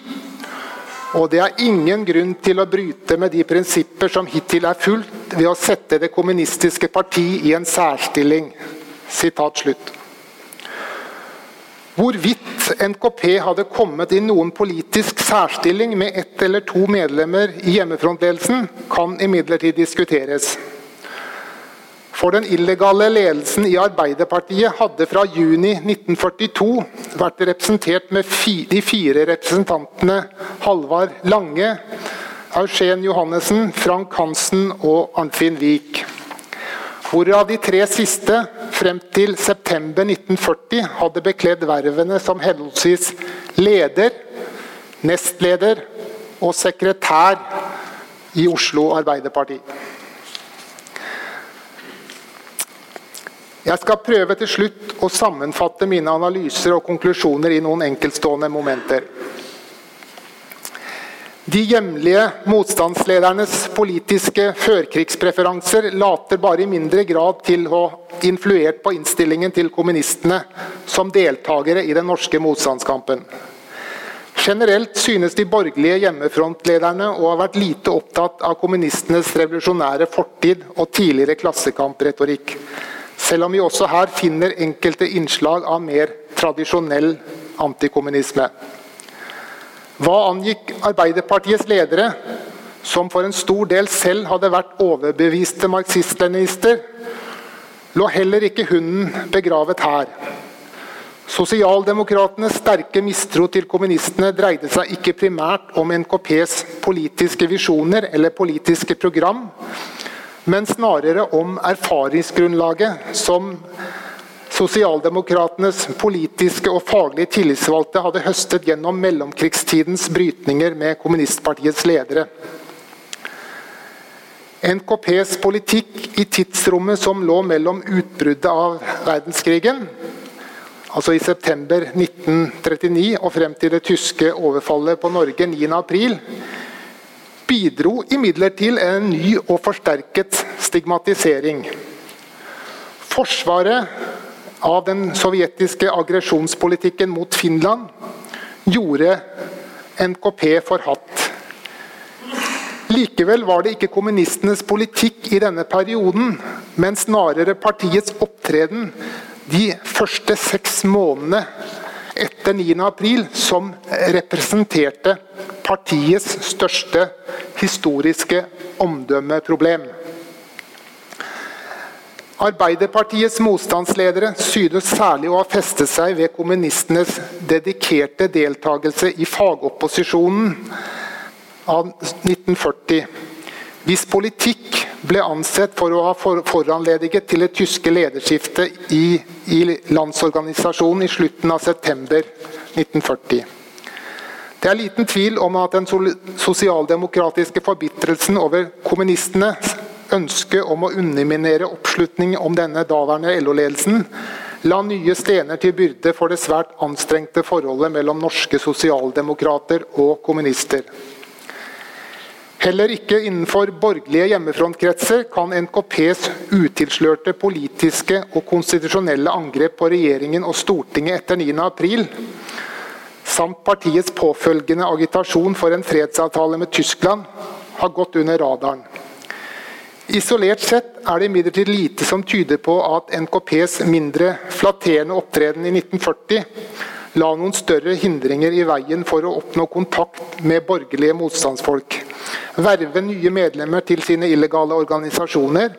og det er ingen grunn til å bryte med de prinsipper som hittil er fulgt, ved å sette det kommunistiske parti i en særstilling. Sitat slutt. Hvorvidt NKP hadde kommet i noen politisk særstilling med ett eller to medlemmer i hjemmefrontledelsen, kan imidlertid diskuteres. For den illegale ledelsen i Arbeiderpartiet hadde fra juni 1942 vært representert med de fire representantene Halvard Lange, Eugen Johannessen, Frank Hansen og Arnfinn Wiik. Hvorav de tre siste frem til september 1940 hadde bekledd vervene som henholdsvis leder, nestleder og sekretær i Oslo Arbeiderparti. Jeg skal prøve til slutt å sammenfatte mine analyser og konklusjoner i noen enkeltstående momenter. De hjemlige motstandsledernes politiske førkrigspreferanser later bare i mindre grad til å ha influert på innstillingen til kommunistene som deltakere i den norske motstandskampen. Generelt synes de borgerlige hjemmefrontlederne å ha vært lite opptatt av kommunistenes revolusjonære fortid og tidligere klassekampretorikk selv om vi også her finner enkelte innslag av mer tradisjonell antikommunisme. Hva angikk Arbeiderpartiets ledere, som for en stor del selv hadde vært overbeviste marxist-leninister, lå heller ikke hunden begravet her. Sosialdemokratenes sterke mistro til kommunistene dreide seg ikke primært om NKPs politiske visjoner eller politiske program, men snarere om erfaringsgrunnlaget som sosialdemokratenes politiske og faglige tillitsvalgte hadde høstet gjennom mellomkrigstidens brytninger med kommunistpartiets ledere. NKPs politikk i tidsrommet som lå mellom utbruddet av verdenskrigen, altså i september 1939 og frem til det tyske overfallet på Norge 9.4, bidro imidlertid en ny og forsterket stigmatisering. Forsvaret av den sovjetiske aggresjonspolitikken mot Finland gjorde NKP forhatt. Likevel var det ikke kommunistenes politikk i denne perioden, men snarere partiets opptreden de første seks månedene etter 9.4 som representerte partiets største historiske omdømmeproblem. Arbeiderpartiets motstandsledere synes særlig å ha festet seg ved kommunistenes dedikerte deltakelse i fagopposisjonen av 1940, hvis politikk ble ansett for å ha foranlediget til det tyske lederskiftet i, i landsorganisasjonen i slutten av september 1940. Det er liten tvil om at den sosialdemokratiske forbitrelsen over kommunistenes ønske om å underminere oppslutning om denne daværende LO-ledelsen la nye stener til byrde for det svært anstrengte forholdet mellom norske sosialdemokrater og kommunister. Heller ikke innenfor borgerlige hjemmefrontkretser kan NKPs utilslørte politiske og konstitusjonelle angrep på regjeringen og Stortinget etter 9.4, samt partiets påfølgende agitasjon for en fredsavtale med Tyskland, ha gått under radaren. Isolert sett er det imidlertid lite som tyder på at NKPs mindre flatterende opptreden i 1940 la noen større hindringer i veien for å oppnå kontakt med borgerlige motstandsfolk, verve nye medlemmer til sine illegale organisasjoner,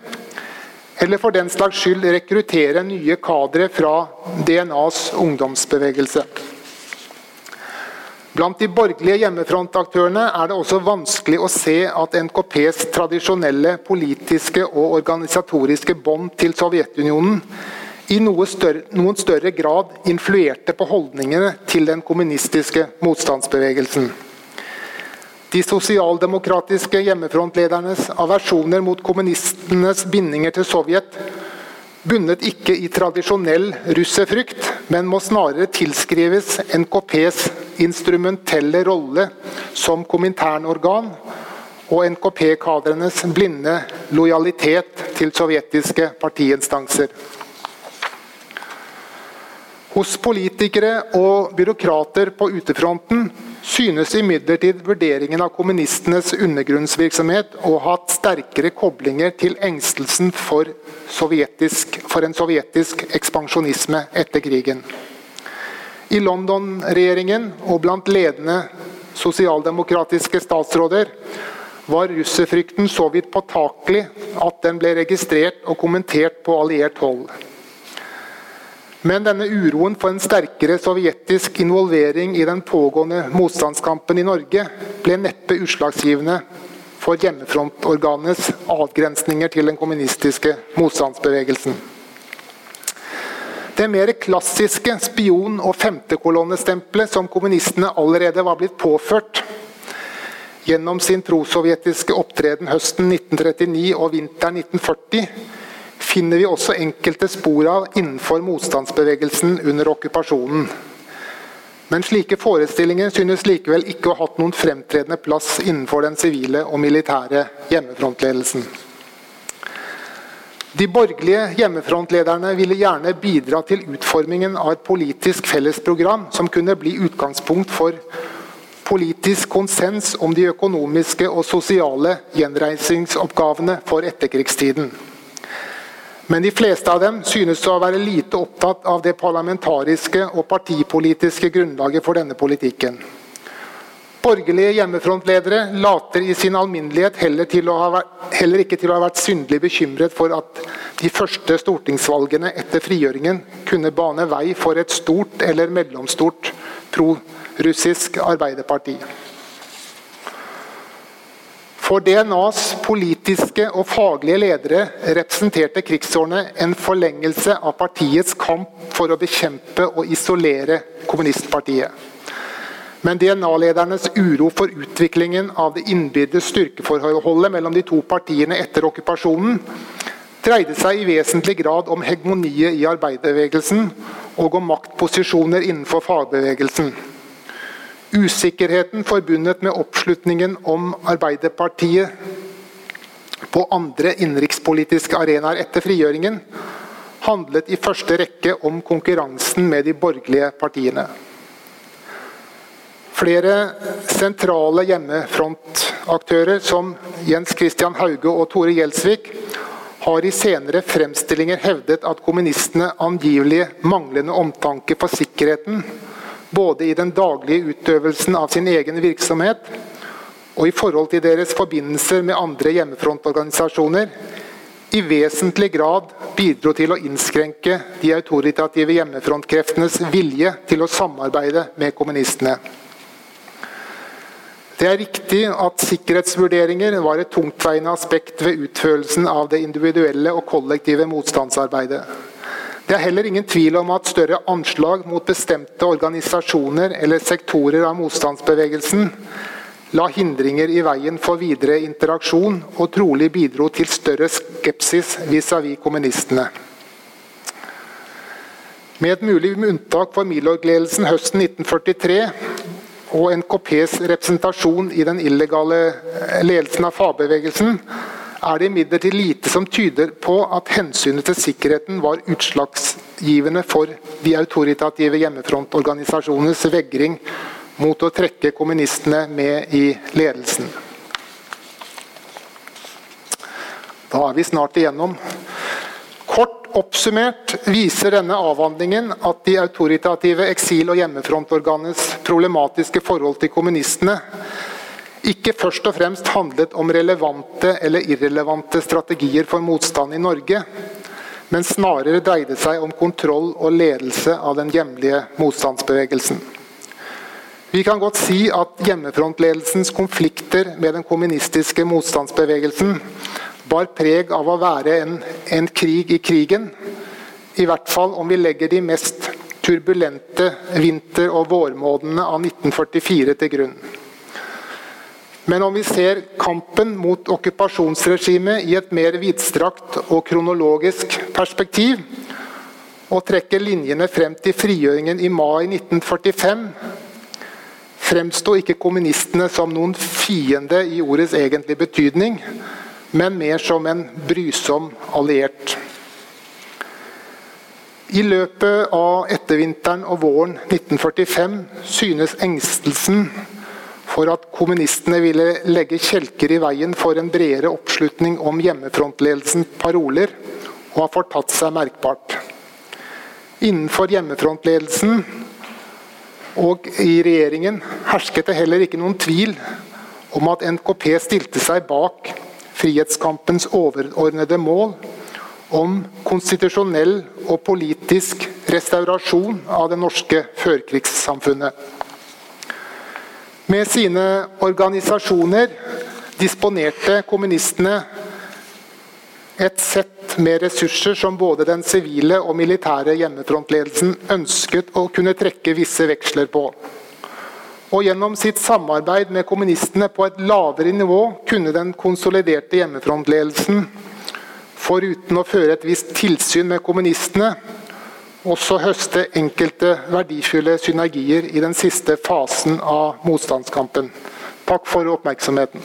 eller for den slags skyld rekruttere nye kadre fra DNAs ungdomsbevegelse. Blant de borgerlige hjemmefrontaktørene er det også vanskelig å se at NKPs tradisjonelle politiske og organisatoriske bånd til Sovjetunionen i noe større, noen større grad influerte på holdningene til den kommunistiske motstandsbevegelsen. De sosialdemokratiske hjemmefrontledernes aversjoner mot kommunistenes bindinger til Sovjet bunnet ikke i tradisjonell russerfrykt, men må snarere tilskrives NKPs instrumentelle rolle som kominternorgan og NKP-kadrenes blinde lojalitet til sovjetiske partiinstanser. Hos politikere og byråkrater på utefronten synes imidlertid vurderingen av kommunistenes undergrunnsvirksomhet å ha hatt sterkere koblinger til engstelsen for, for en sovjetisk ekspansjonisme etter krigen. I London-regjeringen og blant ledende sosialdemokratiske statsråder var russerfrykten så vidt påtakelig at den ble registrert og kommentert på alliert hold. Men denne uroen for en sterkere sovjetisk involvering i den pågående motstandskampen i Norge ble neppe utslagsgivende for hjemmefrontorganets avgrensninger til den kommunistiske motstandsbevegelsen. Det mer klassiske spion- og femtekolonnestempelet som kommunistene allerede var blitt påført gjennom sin prosovjetiske opptreden høsten 1939 og vinteren 1940, finner vi også enkelte spor av innenfor motstandsbevegelsen under okkupasjonen. Men slike forestillinger synes likevel ikke å ha hatt noen fremtredende plass innenfor den sivile og militære hjemmefrontledelsen. De borgerlige hjemmefrontlederne ville gjerne bidra til utformingen av et politisk fellesprogram som kunne bli utgangspunkt for politisk konsens om de økonomiske og sosiale gjenreisingsoppgavene for etterkrigstiden. Men de fleste av dem synes å være lite opptatt av det parlamentariske og partipolitiske grunnlaget for denne politikken. Borgerlige hjemmefrontledere later i sin alminnelighet heller, vært, heller, ikke til å ha vært syndelig bekymret for at de første stortingsvalgene etter frigjøringen kunne bane vei for et stort eller mellomstort pro-russisk arbeiderparti. For DNAs politiske og faglige ledere representerte krigsårene en forlengelse av partiets kamp for å bekjempe og isolere kommunistpartiet. Men DNA-ledernes uro for utviklingen av det innbyrdes styrkeforholdet mellom de to partiene etter okkupasjonen dreide seg i vesentlig grad om hegemoniet i arbeiderbevegelsen og om maktposisjoner innenfor fagbevegelsen. Usikkerheten forbundet med oppslutningen om Arbeiderpartiet på andre innenrikspolitiske arenaer etter frigjøringen handlet i første rekke om konkurransen med de borgerlige partiene. Flere sentrale hjemmefrontaktører som Jens Christian Hauge og Tore Gjelsvik har i senere fremstillinger hevdet at kommunistene angivelig manglende omtanke for sikkerheten, både i den daglige utøvelsen av sin egen virksomhet og i forhold til deres forbindelser med andre hjemmefrontorganisasjoner, i vesentlig grad bidro til å innskrenke de autoritative hjemmefrontkreftenes vilje til å samarbeide med kommunistene. Det er riktig at sikkerhetsvurderinger var et tungtveiende aspekt ved utførelsen av det individuelle og kollektive motstandsarbeidet. Det er heller ingen tvil om at større anslag mot bestemte organisasjoner eller sektorer av motstandsbevegelsen la hindringer i veien for videre interaksjon og trolig bidro til større skepsis vis-à-vis -vis kommunistene. Med et mulig unntak for Milorg-ledelsen høsten 1943 og NKPs representasjon i den illegale ledelsen av fagbevegelsen, er det imidlertid lite som tyder på at hensynet til sikkerheten var utslagsgivende for de autoritative hjemmefrontorganisasjonenes vegring mot å trekke kommunistene med i ledelsen. Da er vi snart igjennom. Kort oppsummert viser denne avhandlingen at de autoritative eksil- og hjemmefrontorganenes problematiske forhold til kommunistene ikke først og fremst handlet om relevante eller irrelevante strategier for motstand i Norge, men snarere dreide seg om kontroll og ledelse av den hjemlige motstandsbevegelsen. Vi kan godt si at hjemmefrontledelsens konflikter med den kommunistiske motstandsbevegelsen bar preg av å være en, en krig i krigen. I hvert fall om vi legger de mest turbulente vinter- og vårmånedene av 1944 til grunn. Men om vi ser kampen mot okkupasjonsregimet i et mer vidstrakt og kronologisk perspektiv, og trekker linjene frem til frigjøringen i mai 1945, fremsto ikke kommunistene som noen fiende i ordets egentlige betydning, men mer som en brysom alliert. I løpet av ettervinteren og våren 1945 synes engstelsen for at kommunistene ville legge kjelker i veien for en bredere oppslutning om hjemmefrontledelsens paroler, og har fortatt seg merkbart. Innenfor hjemmefrontledelsen og i regjeringen hersket det heller ikke noen tvil om at NKP stilte seg bak frihetskampens overordnede mål om konstitusjonell og politisk restaurasjon av det norske førkrigssamfunnet. Med sine organisasjoner disponerte kommunistene et sett med ressurser som både den sivile og militære hjemmefrontledelsen ønsket å kunne trekke visse veksler på. Og gjennom sitt samarbeid med kommunistene på et lavere nivå kunne den konsoliderte hjemmefrontledelsen, foruten å føre et visst tilsyn med kommunistene, også høste enkelte verdifulle synergier i den siste fasen av motstandskampen. Takk for oppmerksomheten.